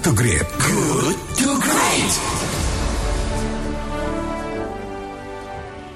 to Great. Good to Great.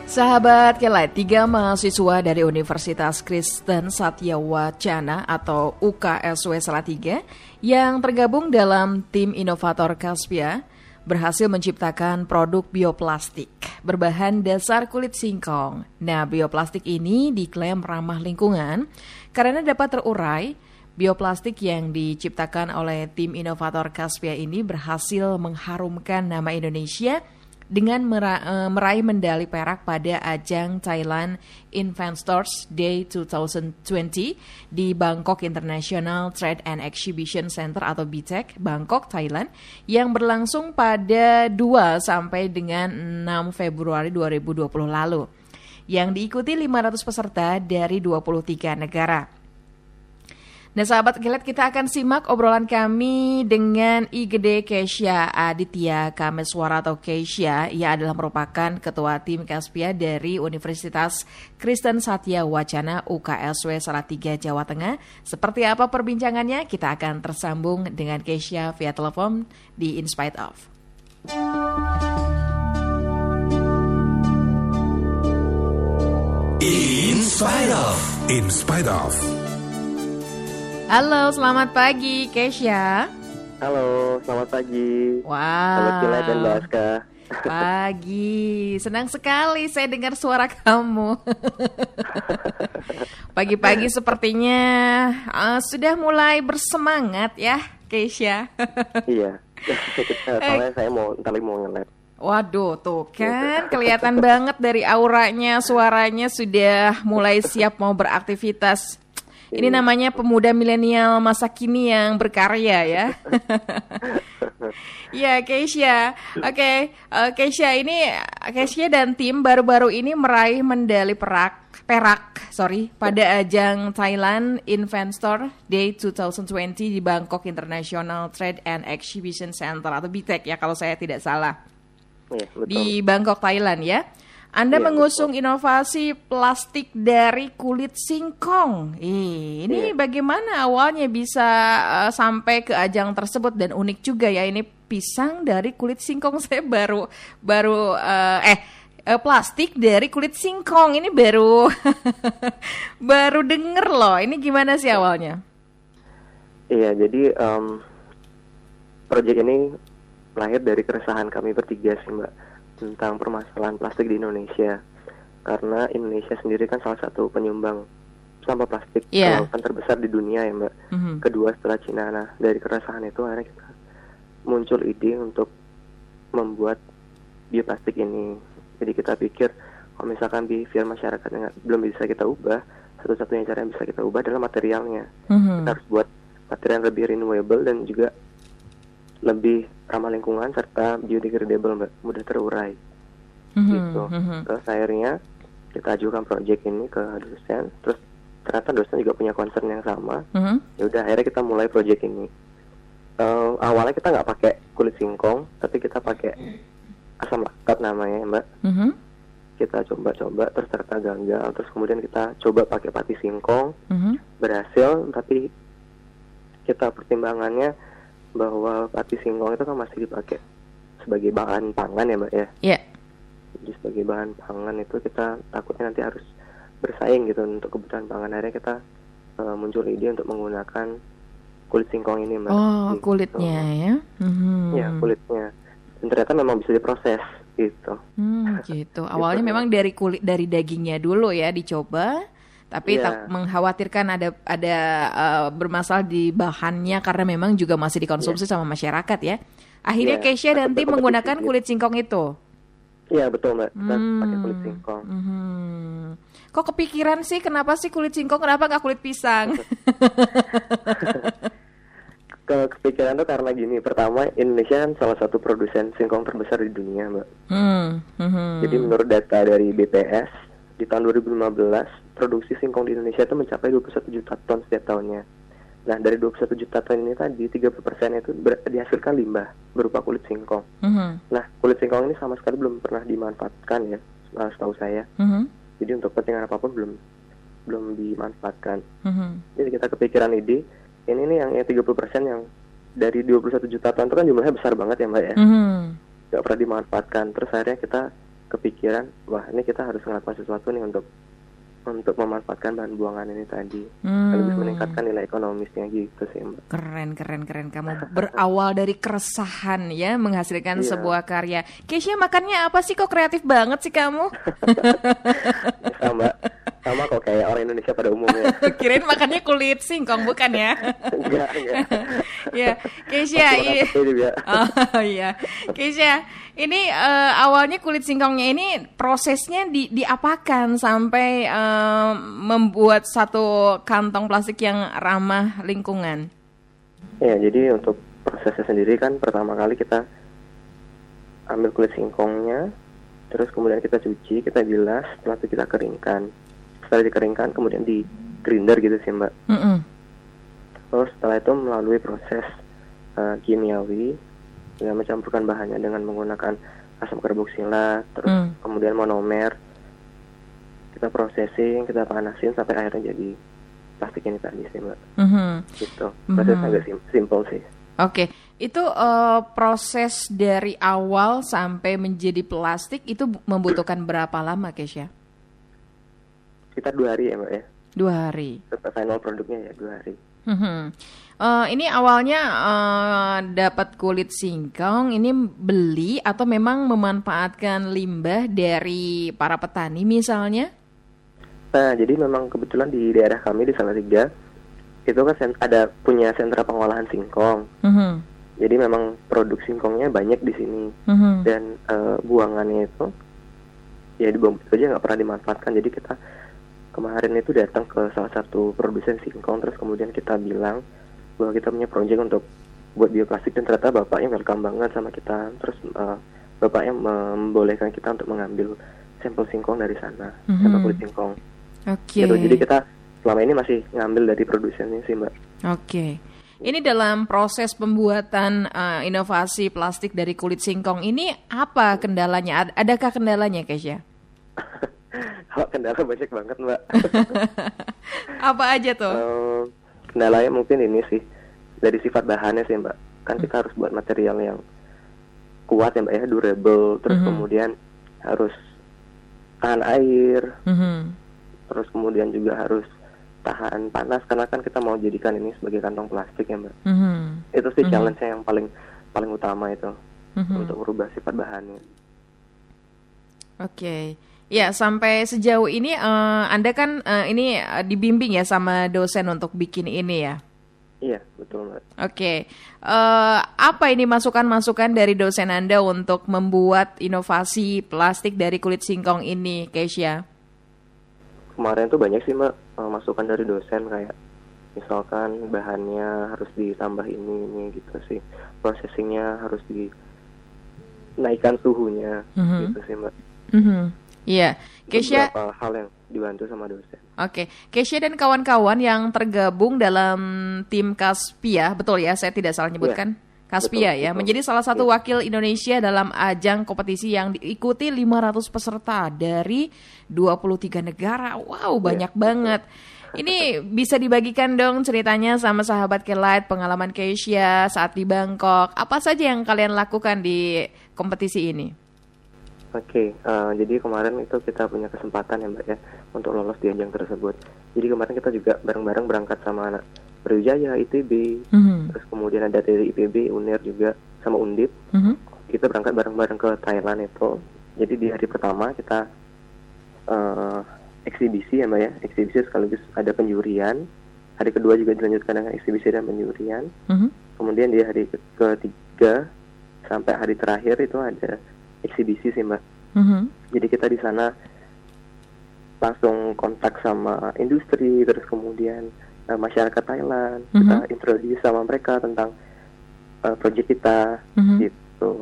Sahabat Kelight, tiga mahasiswa dari Universitas Kristen Satya Wacana atau UKSW Salatiga yang tergabung dalam tim inovator Kaspia berhasil menciptakan produk bioplastik berbahan dasar kulit singkong. Nah, bioplastik ini diklaim ramah lingkungan karena dapat terurai. Bioplastik yang diciptakan oleh tim inovator Kaspia ini berhasil mengharumkan nama Indonesia dengan eh, meraih medali perak pada ajang Thailand Investors Day 2020 di Bangkok International Trade and Exhibition Center atau BTEC, Bangkok, Thailand yang berlangsung pada 2 sampai dengan 6 Februari 2020 lalu yang diikuti 500 peserta dari 23 negara. Nah sahabat kilat kita akan simak obrolan kami dengan IGD Kesia Aditya Kameswara atau Kesia. Ia adalah merupakan ketua tim Kaspia dari Universitas Kristen Satya Wacana UKSW Salatiga Jawa Tengah. Seperti apa perbincangannya? Kita akan tersambung dengan Kesia via telepon di In Spite Of. In Spite Of. In Spite Of. Halo, selamat pagi, Kesha. Halo, selamat pagi. Wow. Selamat Kila dan Baska. Pagi, senang sekali saya dengar suara kamu. Pagi-pagi sepertinya uh, sudah mulai bersemangat ya, Keisha. iya, soalnya saya mau ntar mau ngelet. Waduh, tuh kan kelihatan banget dari auranya, suaranya sudah mulai siap mau beraktivitas. Ini namanya pemuda milenial masa kini yang berkarya ya. Ya, Keisha. Oke, okay. uh, Keisha ini Keisha dan tim baru-baru ini meraih medali perak perak, sorry, pada ajang Thailand Investor Day 2020 di Bangkok International Trade and Exhibition Center atau BTEC ya kalau saya tidak salah. Ya, betul. Di Bangkok, Thailand ya. Anda ya, mengusung betul. inovasi plastik dari kulit singkong. Ih, ini ya. bagaimana awalnya bisa uh, sampai ke ajang tersebut dan unik juga ya ini pisang dari kulit singkong saya baru baru uh, eh uh, plastik dari kulit singkong ini baru baru denger loh. Ini gimana sih awalnya? Iya, jadi um, proyek ini lahir dari keresahan kami bertiga sih, Mbak tentang permasalahan plastik di Indonesia karena Indonesia sendiri kan salah satu penyumbang sampah plastik yeah. kelautan terbesar di dunia ya mbak. Mm-hmm. Kedua setelah Cina. Nah dari keresahan itu akhirnya kita muncul ide untuk membuat bioplastik ini. Jadi kita pikir kalau misalkan behavior masyarakat yang belum bisa kita ubah, satu-satunya cara yang bisa kita ubah adalah materialnya. Mm-hmm. Kita harus buat material yang lebih renewable dan juga lebih ramah lingkungan serta biodegradable mbak mudah terurai mm-hmm. gitu mm-hmm. terus akhirnya kita ajukan proyek ini ke dosen terus ternyata dosen juga punya concern yang sama mm-hmm. ya udah akhirnya kita mulai proyek ini uh, awalnya kita nggak pakai kulit singkong tapi kita pakai asam laktat namanya mbak mm-hmm. kita coba-coba terus ternyata gagal terus kemudian kita coba pakai pati singkong mm-hmm. berhasil tapi kita pertimbangannya bahwa pati singkong itu kan masih dipakai sebagai bahan pangan ya mbak ya. Iya. Yeah. Jadi sebagai bahan pangan itu kita takutnya nanti harus bersaing gitu untuk kebutuhan pangan akhirnya kita uh, muncul ide untuk menggunakan kulit singkong ini mbak. Oh gitu. kulitnya ya? Mm-hmm. Ya kulitnya. Dan ternyata memang bisa diproses gitu. Hmm, gitu. Awalnya gitu. memang dari kulit dari dagingnya dulu ya dicoba tapi yeah. tak mengkhawatirkan ada ada uh, bermasalah di bahannya karena memang juga masih dikonsumsi yeah. sama masyarakat ya. Akhirnya yeah. Keisha dan tim menggunakan kulit singkong itu. Iya betul mbak, kita hmm. pakai kulit singkong. Hmm. Kok kepikiran sih kenapa sih kulit singkong kenapa nggak kulit pisang? Ke kepikiran tuh karena gini, pertama Indonesia kan salah satu produsen singkong terbesar di dunia mbak. Hmm. Hmm. Jadi menurut data dari BPS di tahun 2015 produksi singkong di Indonesia itu mencapai 21 juta ton setiap tahunnya. Nah, dari 21 juta ton ini tadi 30 persen itu dihasilkan limbah berupa kulit singkong. Mm -hmm. Nah, kulit singkong ini sama sekali belum pernah dimanfaatkan ya, setahu saya. Mm -hmm. Jadi untuk kepentingan apa pun belum belum dimanfaatkan. Mm -hmm. Jadi kita kepikiran ide, ini nih yang ya 30 persen yang dari 21 juta ton itu kan jumlahnya besar banget ya mbak ya Mhm. nggak pernah dimanfaatkan terus akhirnya kita kepikiran wah ini kita harus melakukan sesuatu nih untuk untuk memanfaatkan bahan buangan ini tadi Hmm. lebih meningkatkan nilai ekonomisnya gitu sih mbak Keren, keren, keren. Kamu berawal dari keresahan ya, menghasilkan Iya. sebuah karya. Keisha makannya apa sih? Kok kreatif banget sih kamu? sama sama kok kayak orang Indonesia pada umumnya Kirain makannya kulit singkong, bukan ya? enggak enggak ya, Keisha, juga. Oh iya, Keisha, ini eh, awalnya kulit singkongnya ini prosesnya di, diapakan sampai eh, membuat satu kantong plastik yang ramah lingkungan? Ya, jadi untuk prosesnya sendiri kan pertama kali kita ambil kulit singkongnya, terus kemudian kita cuci, kita bilas, setelah itu kita keringkan. Setelah dikeringkan, kemudian di grinder gitu sih mbak. Mm-mm. Terus setelah itu melalui proses eh, kimiawi, ya mencampurkan bahannya dengan menggunakan asam karboksila, terus Hmm. kemudian monomer. Kita processing, kita panasin sampai akhirnya jadi plastik ini tadi sih mbak. Mhm. Gitu. Prosesnya Mhm. agak sim- simple sih. Oke, itu eh, proses dari awal sampai menjadi plastik itu bu- membutuhkan berapa lama, Keisha? Kita dua hari ya mbak ya. Dua hari. Sampai final produknya ya dua hari. Mhm. Eh, ini awalnya eh, dapat kulit singkong, ini beli atau memang memanfaatkan limbah dari para petani misalnya? Nah, jadi memang kebetulan di daerah kami di Salatiga itu kan ada punya sentra pengolahan singkong. Mhm. Jadi memang produk singkongnya banyak di sini Mhm. dan eh, buangannya itu ya dibuang begitu aja nggak pernah dimanfaatkan. Jadi kita kemarin itu datang ke salah satu produsen singkong terus kemudian kita bilang bahwa kita punya proyek untuk buat bioplastik dan ternyata bapaknya welcome banget sama kita. Terus eh, bapaknya membolehkan kita untuk mengambil sampel singkong dari sana, sampel Mhm. kulit singkong. Oke. gitu. Jadi kita selama ini masih ngambil dari produsennya sih mbak. Oke. Ini dalam proses pembuatan eh, inovasi plastik dari kulit singkong ini apa kendalanya? Ad- Adakah kendalanya, Keisha? Kalau kendala banyak banget mbak. Apa aja tuh? Eh, kendalanya mungkin ini sih dari sifat bahannya sih mbak. Kan kita harus buat material yang kuat ya mbak ya, durable. Terus Mhm. kemudian harus tahan air. Mhm. Terus kemudian juga harus tahan panas karena kan kita mau jadikan ini sebagai kantong plastik ya mbak. Mhm. Itu sih Mhm. challenge-nya yang paling paling utama itu Mhm. untuk merubah sifat bahannya. Oke. Ya, sampai sejauh ini eh, Anda kan eh, ini eh, dibimbing ya sama dosen untuk bikin ini ya. Iya betul mbak. Oke. Eh, apa ini masukan-masukan dari dosen Anda untuk membuat inovasi plastik dari kulit singkong ini, Keisha? kemarin tuh banyak sih mbak eh, masukan dari dosen kayak misalkan bahannya harus ditambah ini ini gitu sih processingnya harus dinaikkan suhunya Mhm. gitu sih mbak Mhm. Iya, Keisha. beberapa hal yang dibantu sama dosen Oke, Keisha dan kawan-kawan yang tergabung dalam tim Kaspia, betul ya? Saya tidak salah nyebutkan. Kaspia Betul, ya, betul. menjadi salah satu wakil Indonesia dalam ajang kompetisi yang diikuti 500 peserta dari 23 negara. Wow, banyak banget. Ini bisa dibagikan dong ceritanya sama sahabat Kelight, pengalaman Keisha saat di Bangkok. Apa saja yang kalian lakukan di kompetisi ini? Oke, eh, jadi kemarin itu kita punya kesempatan ya mbak ya untuk lolos di ajang tersebut. Jadi kemarin kita juga bareng-bareng berangkat sama anak Brawijaya, ITB, Mhm, terus kemudian ada dari IPB, UNER juga sama Undip. mhm, kita berangkat bareng-bareng ke Thailand itu. Jadi di hari pertama kita eh, eksibisi ya mbak ya, eksibisi sekaligus ada penjurian. Hari kedua juga dilanjutkan dengan eksibisi dan penjurian. mhm, Kemudian di hari ke- ketiga sampai hari terakhir itu ada eksibisi sih mbak. mhm, Jadi kita di sana langsung kontak sama industri, terus kemudian eh, masyarakat Thailand. Kita Mhm. introduce sama mereka tentang eh, project kita mhm. gitu.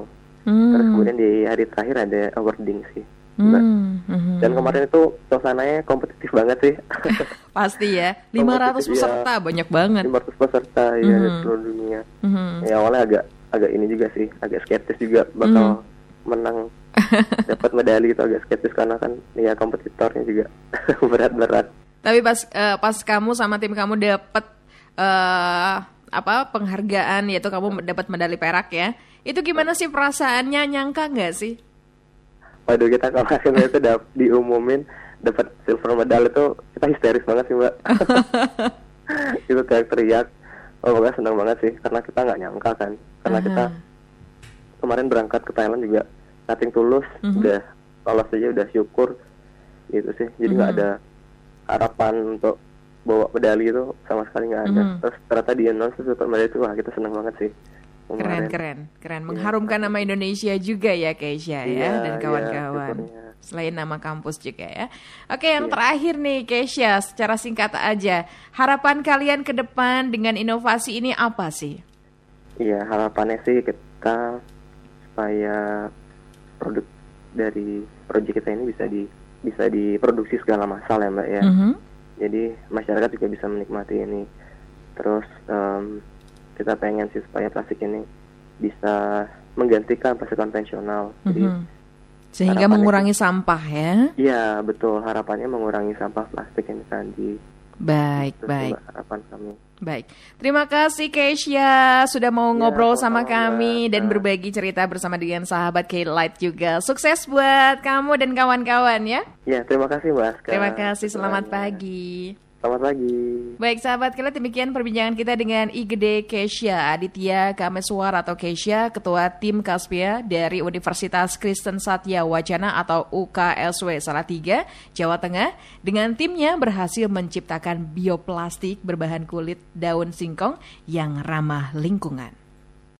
Terus Hmm. kemudian di hari terakhir ada awarding sih. Mbak. Hmm, mhm. Dan kemarin itu suasananya kompetitif banget sih. Pasti ya, 500 Kompetitif, ya. peserta banyak banget. 500 peserta ya dari Mhm. seluruh dunia. Mhm. Ya awalnya agak agak ini juga sih, agak skeptis juga bakal Mhm. Menang dapat medali itu agak skeptis karena kan ya kompetitornya juga berat-berat. Tapi pas eh, pas kamu sama tim kamu dapet eh, apa penghargaan yaitu kamu dapat medali perak ya. Itu gimana sih perasaannya? Nyangka nggak sih? Waduh kita kemarin itu dap- diumumin dapat silver medal itu kita histeris banget sih mbak. itu teriak-teriak. Oh pokoknya senang banget sih karena kita nggak nyangka kan. Karena Aha. kita kemarin berangkat ke Thailand juga nothing tulus Mhm. udah lolos aja udah syukur gitu sih. Jadi nggak Mhm. ada harapan untuk bawa medali itu sama sekali nggak ada. Mhm. Terus ternyata di announce dapat medali itu wah kita senang banget sih. Keren, Kemarin. keren, keren. Mengharumkan nama Indonesia juga ya, Keisha Iya, ya, dan iya, kawan-kawan. syukurnya. Selain nama kampus juga ya. Oke, yang Iya. terakhir nih, Keisha, secara singkat aja, harapan kalian ke depan dengan inovasi ini apa sih? Iya harapannya sih kita supaya produk dari proyek kita ini bisa di bisa diproduksi segala masal ya mbak ya. Mhm. Jadi masyarakat juga bisa menikmati ini. Terus em, kita pengen sih supaya plastik ini bisa menggantikan plastik konvensional. Jadi Mhm. Sehingga harapannya mengurangi sampah ya. iya betul harapannya mengurangi sampah plastik yang tadi. Baik, Itu baik. Harapan kami. Baik, terima kasih Keisha sudah mau Ya, ngobrol sama sama-sama, kami dan berbagi cerita bersama dengan sahabat K-Light juga. Sukses buat kamu dan kawan-kawan ya. Ya terima kasih mbak. Aska. Terima kasih, selamat pagi. Selamat pagi. Baik sahabat K-Light, demikian perbincangan kita dengan Igede Keisha Aditya Kameswar atau Keisha, Ketua Tim Kaspia dari Universitas Kristen Satya Wacana atau UKSW Salatiga, Jawa Tengah. Dengan timnya berhasil menciptakan bioplastik berbahan kulit daun singkong yang ramah lingkungan.